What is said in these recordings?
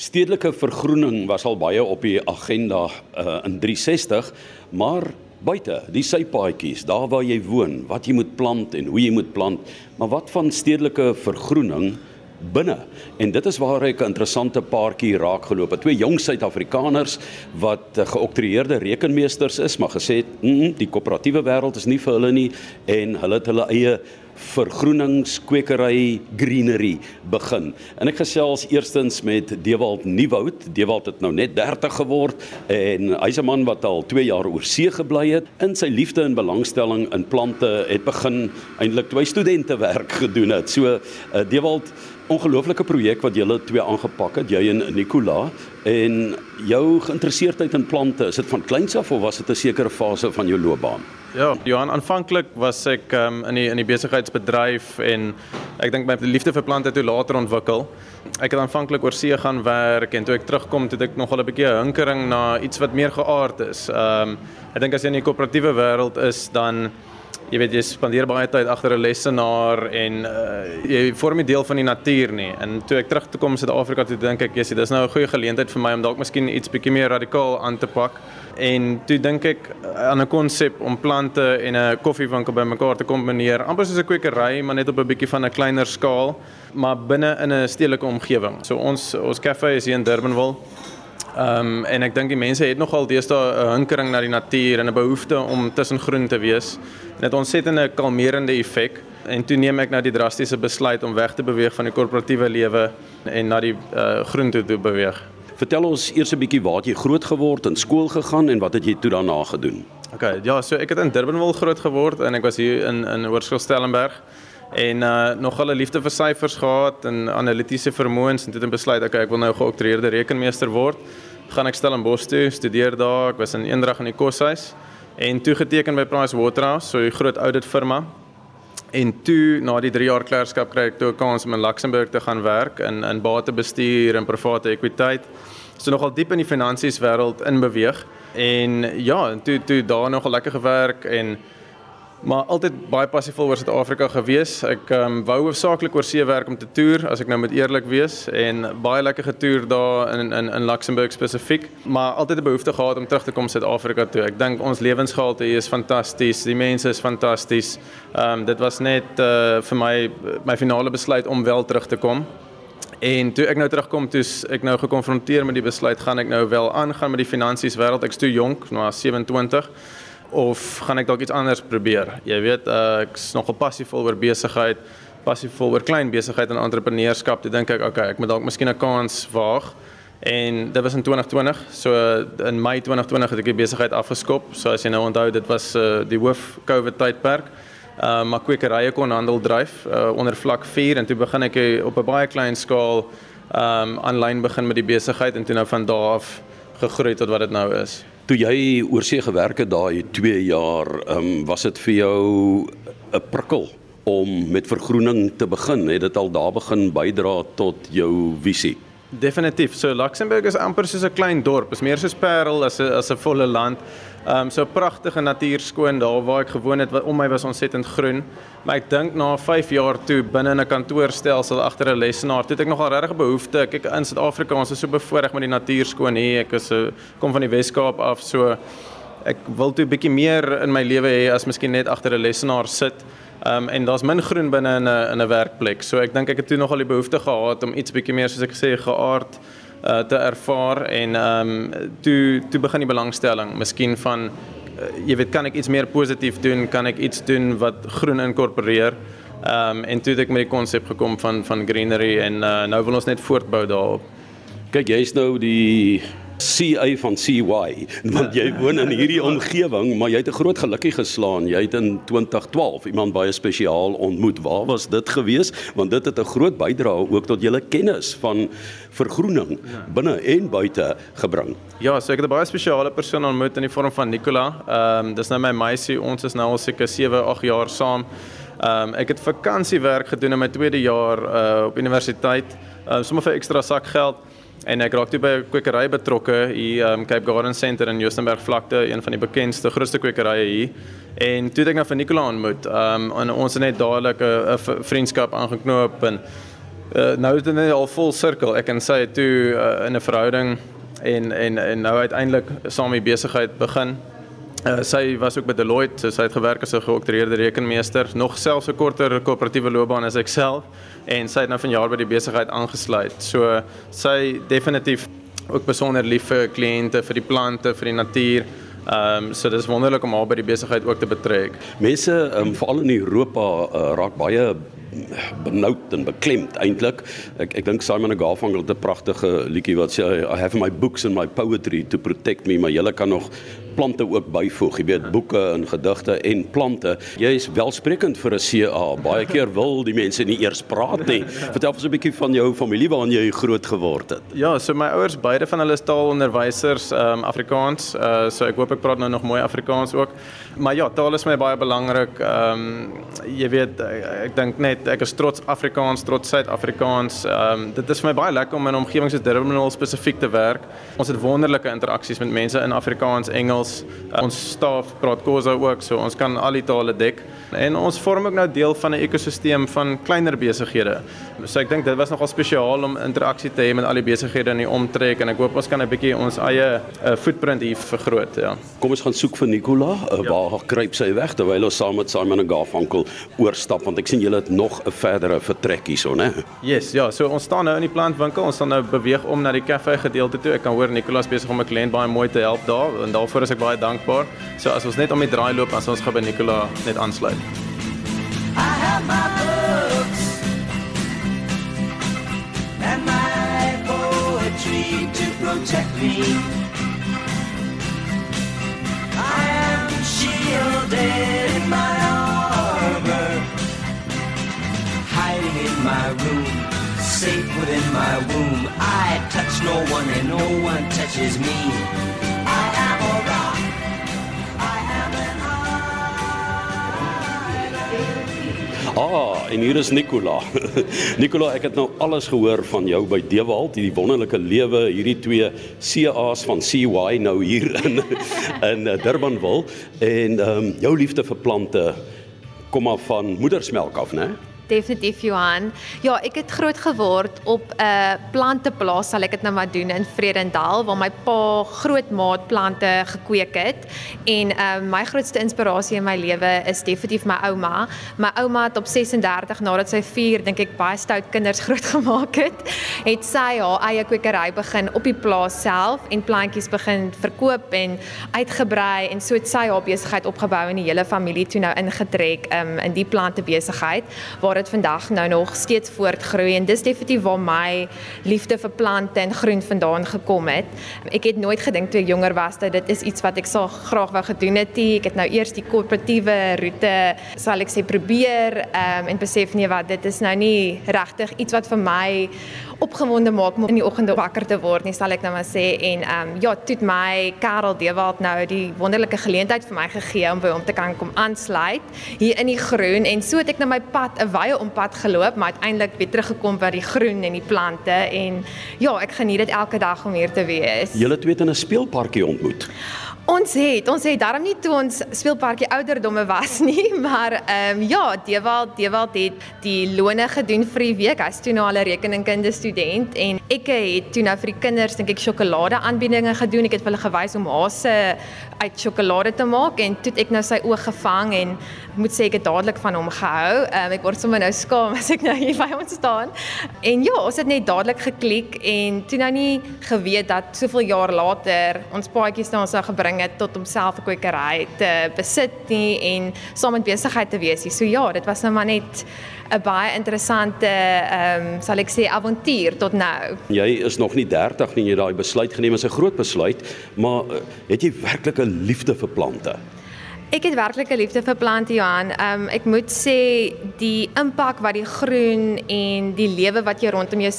Stedelike vergroening was al baie op die agenda uh, in 360, maar buite, die sypaadjies, daar waar jy woon, wat jy moet plant en hoe jy moet plant, maar wat van stedelike vergroening binne. En dit is waar ek 'n interessante paartjie raak geloop het. Twee jong Suid-Afrikaners wat uh, geoktreerde rekenmeesters is, maar gesê het, mm, die koöperatiewe wêreld is nie vir hulle nie en hulle het hulle eie vergroeningskwekery greenery begin. En ek gesels eerstens met Dewald Nieuwoud. Dewald het nou net 30 geword en hy's 'n man wat al 2 jaar oor see gebly het. In sy liefde en belangstelling in plante het begin eintlik toe hy studente werk gedoen het. So uh, Dewald ongelooflike projek wat julle twee aangepak het, jy en Nicola en jou geïnteresseerdheid in plante, is dit van kleins af of was dit 'n sekere fase van jou loopbaan? Ja, Johan, aanvanklik was ek um, in die in die besigheidsbedryf en ek dink my liefde vir plante het toe later ontwikkel. Ek het aanvanklik oor see gaan werk en toe ek terugkom het ek nogal 'n bietjie 'n hinkering na iets wat meer geaard is. Ehm um, ek dink as jy in die koöperatiewe wêreld is dan jy weet jy spandeer baie tyd agter 'n lesenaar en uh, jy vorm 'n deel van die natuur nie. En toe ek terug toe kom in Suid-Afrika toe dink ek, "Jessie, dis nou 'n goeie geleentheid vir my om dalk miskien iets bietjie meer radikaal aan te pak." En toe dink ek aan 'n konsep om plante en 'n koffiewinkel bymekaar te kombineer, amper soos 'n kwekery, maar net op 'n bietjie van 'n kleiner skaal, maar binne in 'n stedelike omgewing. So ons ons kafee is hier in Durbanville. Ehm um, en ek dink die mense het nogal deesdae 'n hinkering na die natuur en 'n behoefte om tussen groen te wees. Dit ontsettend 'n kalmerende effek. En toe neem ek nou die drastiese besluit om weg te beweeg van die korporatiewe lewe en na die uh, groen toe te beweeg. Vertel ons eers 'n bietjie waar jy groot geword en skool gegaan en wat het jy toe daarna gedoen? OK, ja, so ek het in Durbanville groot geword en ek was hier in in Hoërskool Stellenberg en uh nog al 'n liefde vir syfers gehad en analitiese vermoëns en toe het ek besluit okay, ek wil nou geoktreerde rekenmeester word. Gaan ek Stellenbosch toe, studeer daar. Ek was in eendrag in die koshuis en toe geteken by Pricewaterhouse, so 'n groot audit firma. En toe na die 3 jaar klerkskap kry ek toe 'n kans om in Luxemburg te gaan werk in in batebestuur en private ekwiteit. So nogal diep in die finansies wêreld in beweeg. En ja, en toe toe daar nogal lekker gewerk en maar altyd baie passief oor Suid-Afrika gewees. Ek ehm um, wou hoofsaaklik oor see werk om te toer as ek nou moet eerlik wees en baie lekker getoer daar in in in Luxemburg spesifiek, maar altyd 'n behoefte gehad om terug te kom Suid-Afrika toe. Ek dink ons lewensgehalte hier is fantasties. Die mense is fantasties. Ehm um, dit was net uh vir my my finale besluit om wel terug te kom. En toe ek nou terugkom, toe ek nou gekonfronteer met die besluit gaan ek nou wel aangaan met die finansies wêreld. Ek's toe jonk, nou 27 of gaan ek dalk iets anders probeer? Jy weet, uh, ek's nogal passievol oor besigheid, passievol oor klein besigheid en entrepreneurskap. Toe dink ek, okay, ek moet dalk miskien 'n kans waag. En dit was in 2020. So in Mei 2020 het ek die besigheid afgeskop. So as jy nou onthou, dit was uh, die hoof COVID tydperk. Uh, maar kwekerye kon handel dryf uh, onder vlak 4 en toe begin ek op 'n baie klein skaal um aanlyn begin met die besigheid en toe nou van daar af gegroei tot wat dit nou is. Toe jy oorsee gewerk het daai 2 jaar, ehm um, was dit vir jou 'n prikkel om met vergroening te begin? Het dit al daar begin bydra tot jou visie? Definitief. So Luxemburg is amper soos 'n klein dorp. Is meer soos Parel as 'n as 'n volle land. Ehm um, so pragtige natuur skoon daar waar ek gewoon het wat om my was ontsettend groen. Maar ek dink na 5 jaar toe binne 'n kantoorstelsel agter 'n lesenaar, het ek nogal regtig behoefte. Kyk in Suid-Afrika, ons is so bevoorreg met die natuur skoon hier. Ek is 'n eh, kom van die Wes-Kaap af, so ek wil toe 'n bietjie meer in my lewe hê as miskien net agter 'n lesenaar sit. Ehm um, en daar's min groen binne in 'n in 'n werkplek. So ek dink ek het toe nogal die behoefte gehad om iets bietjie meer soos ek gesê geaard uh, te ervaar en ehm um, toe toe begin die belangstelling, miskien van uh, jy weet kan ek iets meer positief doen, kan ek iets doen wat groen inkorporeer. Ehm en toe het ek met die konsep gekom van van greenery en uh, nou wil ons net voortbou daarop. Kyk, jy's nou die CA van CY want jy woon in hierdie omgewing maar jy het 'n groot gelukkie geslaan. Jy het in 2012 iemand baie spesiaal ontmoet. Waar was dit gewees? Want dit het 'n groot bydrae ook tot julle kennis van vergroening ja. binne en buite gebring. Ja so ek het 'n baie spesiale persoon ontmoet in die vorm van Nicola. Ehm um, dis nou my meisie. Ons is nou al seker 7 8 jaar saam. Ehm um, ek het vakansiewerk gedoen in my tweede jaar uh, op universiteit. Uh, sommer vir ekstra sak geld En ek raak toe by 'n kwekery betrokke hier um Cape Garden Center in Johannesburg vlakte, een van die bekendste grootste kwekerye hier. En toe het ek nou vir Nicola ontmoet. Um en ons het net dadelik 'n vriendskap aangeknoop en Uh, nou is dit al vol sirkel. Ek sy het toe uh, in 'n verhouding en en en nou uiteindelik saam die besigheid begin. Uh, sy was ook by Deloitte, so sy het gewerk as 'n geoktreerde rekenmeester, nog selfs 'n korter koöperatiewe loopbaan as ek self en sy het nou vanjaar by die besigheid aangesluit. So sy definitief ook besonder lief vir kliënte, vir die plante, vir die natuur. Ehm um, so dis wonderlik om haar by die besigheid ook te betrek. Mense um, veral in Europa uh, raak baie benoud en beklemd eintlik. Ek ek dink Simon Garfunkel het 'n pragtige liedjie wat sê I have my books and my poetry to protect me, maar jy kan nog plante ook byvoeg. Jy weet boeke en gedigte en plante. Jy is welsprekend vir 'n CA. Baie keer wil die mense nie eers praat nie. Vertel ons 'n bietjie van jou familie waarin jy groot geword het. Ja, so my ouers, beide van hulle is taalonderwysers, ehm um, Afrikaans. Uh so ek hoop ek praat nou nog mooi Afrikaans ook. Maar ja, taal is my baie belangrik. Ehm um, jy weet ek, ek dink net ek is trots Afrikaans, trots Suid-Afrikaans. Ehm um, dit is vir my baie lekker om in 'n omgewing soos Durban spesifiek te werk. Ons het wonderlike interaksies met mense in Afrikaans, Engels, Engels. Uh, ons staf praat Khoza ook, so ons kan al die tale dek. En ons vorm ook nou deel van 'n ekosisteem van kleiner besighede. So ek dink dit was nogal spesiaal om interaksie te hê met al die besighede in die omtrek en ek hoop ons kan 'n bietjie ons eie uh, footprint hier vergroot, ja. Kom ons gaan soek vir Nicola. Uh, ja. Waar kruip sy weg terwyl ons saam met Simon en Garfunkel oorstap want ek sien julle het nog 'n verdere vertrek hierso, né? Yes, ja, so ons staan nou in die plantwinkel. Ons sal nou beweeg om na die kafee gedeelte toe. Ek kan hoor Nicola is besig om 'n kliënt baie mooi te help daar en daarvoor is ek baie dankbaar. So as ons net om die draai loop, as ons gaan by Nicola net aansluit. I have my books and my poetry to protect me. I am shielded in my my room, safe within my womb. I touch no one and no one touches me. Ah, en hier is Nicola. Nicola, ek het nou alles gehoor van jou by Dewald, hierdie wonderlike lewe, hierdie twee CA's van CY nou hier in in eh, Durbanville en ehm um, jou liefde vir plante kom af van moedersmelk af, né? Definitief Johan. Ja, ek het groot geword op 'n uh, planteplaas, sal ek dit nou maar doen in Vredendal waar my pa groot maat plante gekweek het. En uh, my grootste inspirasie in my lewe is definitief my ouma. My ouma het op 36 nadat sy 4, dink ek, baie stout kinders grootgemaak het, het sy haar eie kwekery begin op die plaas self en plantjies begin verkoop en uitgebrei en so het sy haar besigheid opgebou en die hele familie toe nou ingetrek um, in die plante besigheid waar dit vandag nou nog steeds voortgroei en dis definitief waar my liefde vir plante en groen vandaan gekom het. Ek het nooit gedink toe ek jonger was dat dit is iets wat ek sal graag wou gedoen het. Ek het nou eers die korporatiewe roete sal ek sê probeer um, en besef nee wat dit is nou nie regtig iets wat vir my opgewonde maak om in die oggende wakker te word nie sal ek nou maar sê en um, ja toe my Karel Dewald nou die wonderlike geleentheid vir my gegee om by hom te kan kom aansluit hier in die groen en so het ek nou my pad 'n wye ompad geloop maar uiteindelik weer teruggekom by die groen en die plante en ja ek geniet dit elke dag om hier te wees. Julle twee het in 'n speelparkie ontmoet. Ons het, ons het daarom nie toe ons speelparkie ouderdomme was nie, maar ehm um, ja, Dewald, Dewald het die lone gedoen vir die week. Hy's toe nou al 'n rekeningkunde student en ek het toe nou vir die kinders dink ek sjokolade aanbiedinge gedoen. Ek het hulle gewys om hase uit sjokolade te maak en toe ek nou sy oog gevang en moet sê ek het dadelik van hom gehou. Um, ek word sommer nou skaam as ek nou hier by hom staan. En ja, ons het net dadelik geklik en toe nou nie geweet dat soveel jaar later ons paadjies na ons sou gebring het tot homself 'n kwekery te besit nie en saam met besigheid te wees. So ja, dit was nou maar net 'n baie interessante ehm um, sal ek sê avontuur tot nou. Jy is nog nie 30 nie, jy daai besluit geneem as 'n groot besluit, maar uh, het jy werklik 'n liefde vir plante? Ek het werklik 'n liefde vir plante Johan. Um ek moet sê die impak wat die groen en die lewe wat jy rondom jou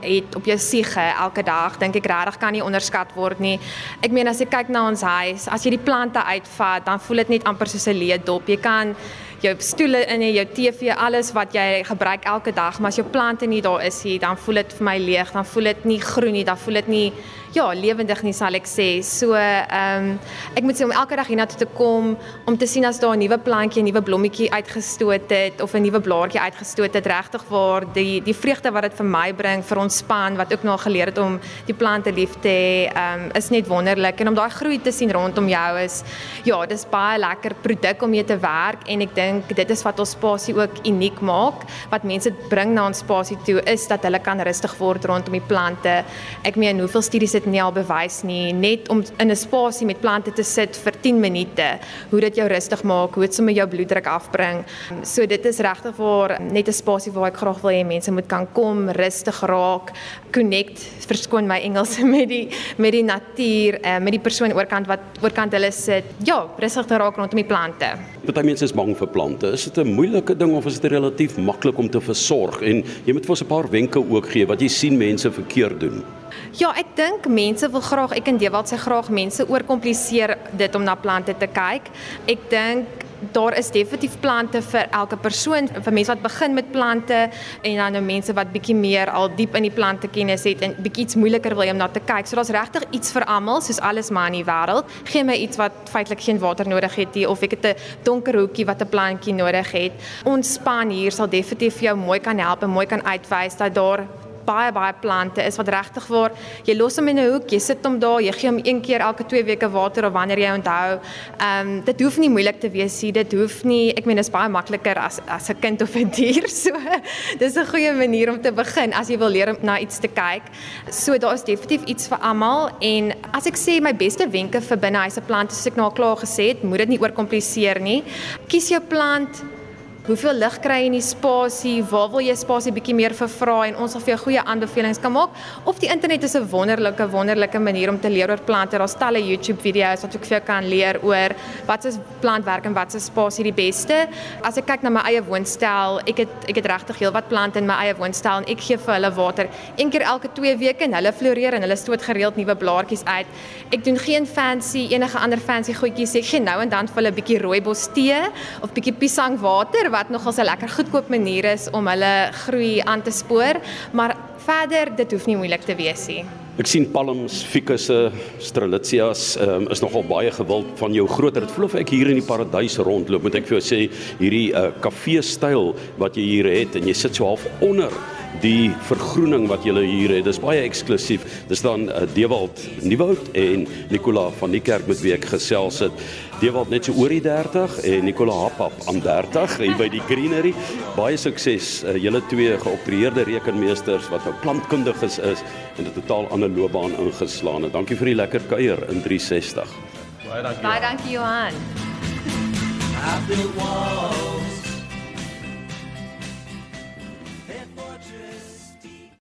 het op jou siege elke dag, dink ek regtig kan nie onderskat word nie. Ek meen as jy kyk na ons huis, as jy die plante uitvat, dan voel dit net amper soos 'n leedop. Jy kan jou stoele in jou TV, alles wat jy gebruik elke dag, maar as jou plante nie daar is nie, dan voel dit vir my leeg, dan voel dit nie groen nie, dan voel dit nie ja, lewendig nie sal ek sê. So ehm um, ek moet sê om elke dag hiernatoe te kom om te sien as daar 'n nuwe plantjie, 'n nuwe blommetjie uitgestoot het of 'n nuwe blaartjie uitgestoot het, regtig waar die die vreugde wat dit vir my bring vir ons span wat ook nog geleer het om die plante lief te hê, ehm um, is net wonderlik en om daai groei te sien rondom jou is ja, dis baie lekker produk om mee te werk en ek dink dit is wat ons spasie ook uniek maak. Wat mense bring na ons spasie toe is dat hulle kan rustig word rondom die plante. Ek meen hoeveel studies dit nie al bewys nie, net om in 'n spasie met plante te sit vir 10 minute, hoe dit jou rustig maak, hoe dit sommer jou bloeddruk afbring. So dit is regtig waar net 'n spasie waar ek graag wil hê mense moet kan kom, rustig raak, connect, verskoon my Engels met die met die natuur, uh, met die persoon oorkant wat oorkant hulle sit. Ja, rustig te raak rondom die plante. Party mense is bang vir plante. Is dit 'n moeilike ding of is dit relatief maklik om te versorg? En jy moet vir ons 'n paar wenke ook gee wat jy sien mense verkeerd doen. Ja, ek dink mense wil graag, ek en Dewald sê graag mense oorkompliseer dit om na plante te kyk. Ek dink daar is definitief plante vir elke persoon, vir mense wat begin met plante en dan nou mense wat bietjie meer al diep in die plante kennis het en bietjie iets moeiliker wil om na te kyk. So daar's regtig iets vir almal, soos alles maar in die wêreld. Geen my iets wat feitelik geen water nodig het nie of ek het 'n donker hoekie wat 'n plantjie nodig het. Ons span hier sal definitief jou mooi kan help en mooi kan uitwys dat daar baie baie plante is wat regtig waar jy los hom in 'n hoek, jy sit hom daar, jy gee hom een keer elke 2 weke water of wanneer jy onthou. Ehm um, dit hoef nie moeilik te wees nie. Dit hoef nie, ek meen dit is baie makliker as as 'n kind of 'n dier. So dis 'n goeie manier om te begin as jy wil leer om na iets te kyk. So daar is definitief iets vir almal en as ek sê my beste wenke vir binnehuise plante, soos ek nou al klaar gesê het, moet dit nie oorkompliseer nie. Kies jou plant hoeveel lig kry jy in die spasie, waar wil jy spasie bietjie meer vervra en ons sal vir jou goeie aanbevelings kan maak. Of die internet is 'n wonderlike wonderlike manier om te leer oor plante. Daar's talle YouTube video's wat ek vir jou kan leer oor wat is plantwerk en wat is spasie die beste. As ek kyk na my eie woonstel, ek het ek het regtig heelwat plante in my eie woonstel en ek gee vir hulle water een keer elke 2 weke en hulle floreer en hulle stoot gereeld nuwe blaartjies uit. Ek doen geen fancy enige ander fancy goedjies. Ek gee nou en dan vir hulle 'n bietjie rooibos tee of bietjie piesang water wat nogal 'n lekker goedkoop manier is om hulle groei aan te spoor, maar verder dit hoef nie moeilik te wees nie. Ek sien palms, fikusse, strelitzias um, is nogal baie gewild van jou groter. Dit voel of ek hier in die paradys rondloop. Moet ek vir jou sê hierdie uh, kafee styl wat jy hier het en jy sit so half onder die vergroening wat julle hier het. Dis baie eksklusief. Dis dan uh, Dewald Nieuwoud en Nicola van die kerk met wie ek gesels het. Dewald net so oor die 30 en Nicola Hapap aan 30 hier by die Greenery. Baie sukses. Uh, julle twee geoptreerde rekenmeesters wat nou plantkundiges is en 'n totaal ander loopbaan ingeslaan het. Dankie vir die lekker kuier in 360. Baie dankie. Baie dankie Johan. Feel warm.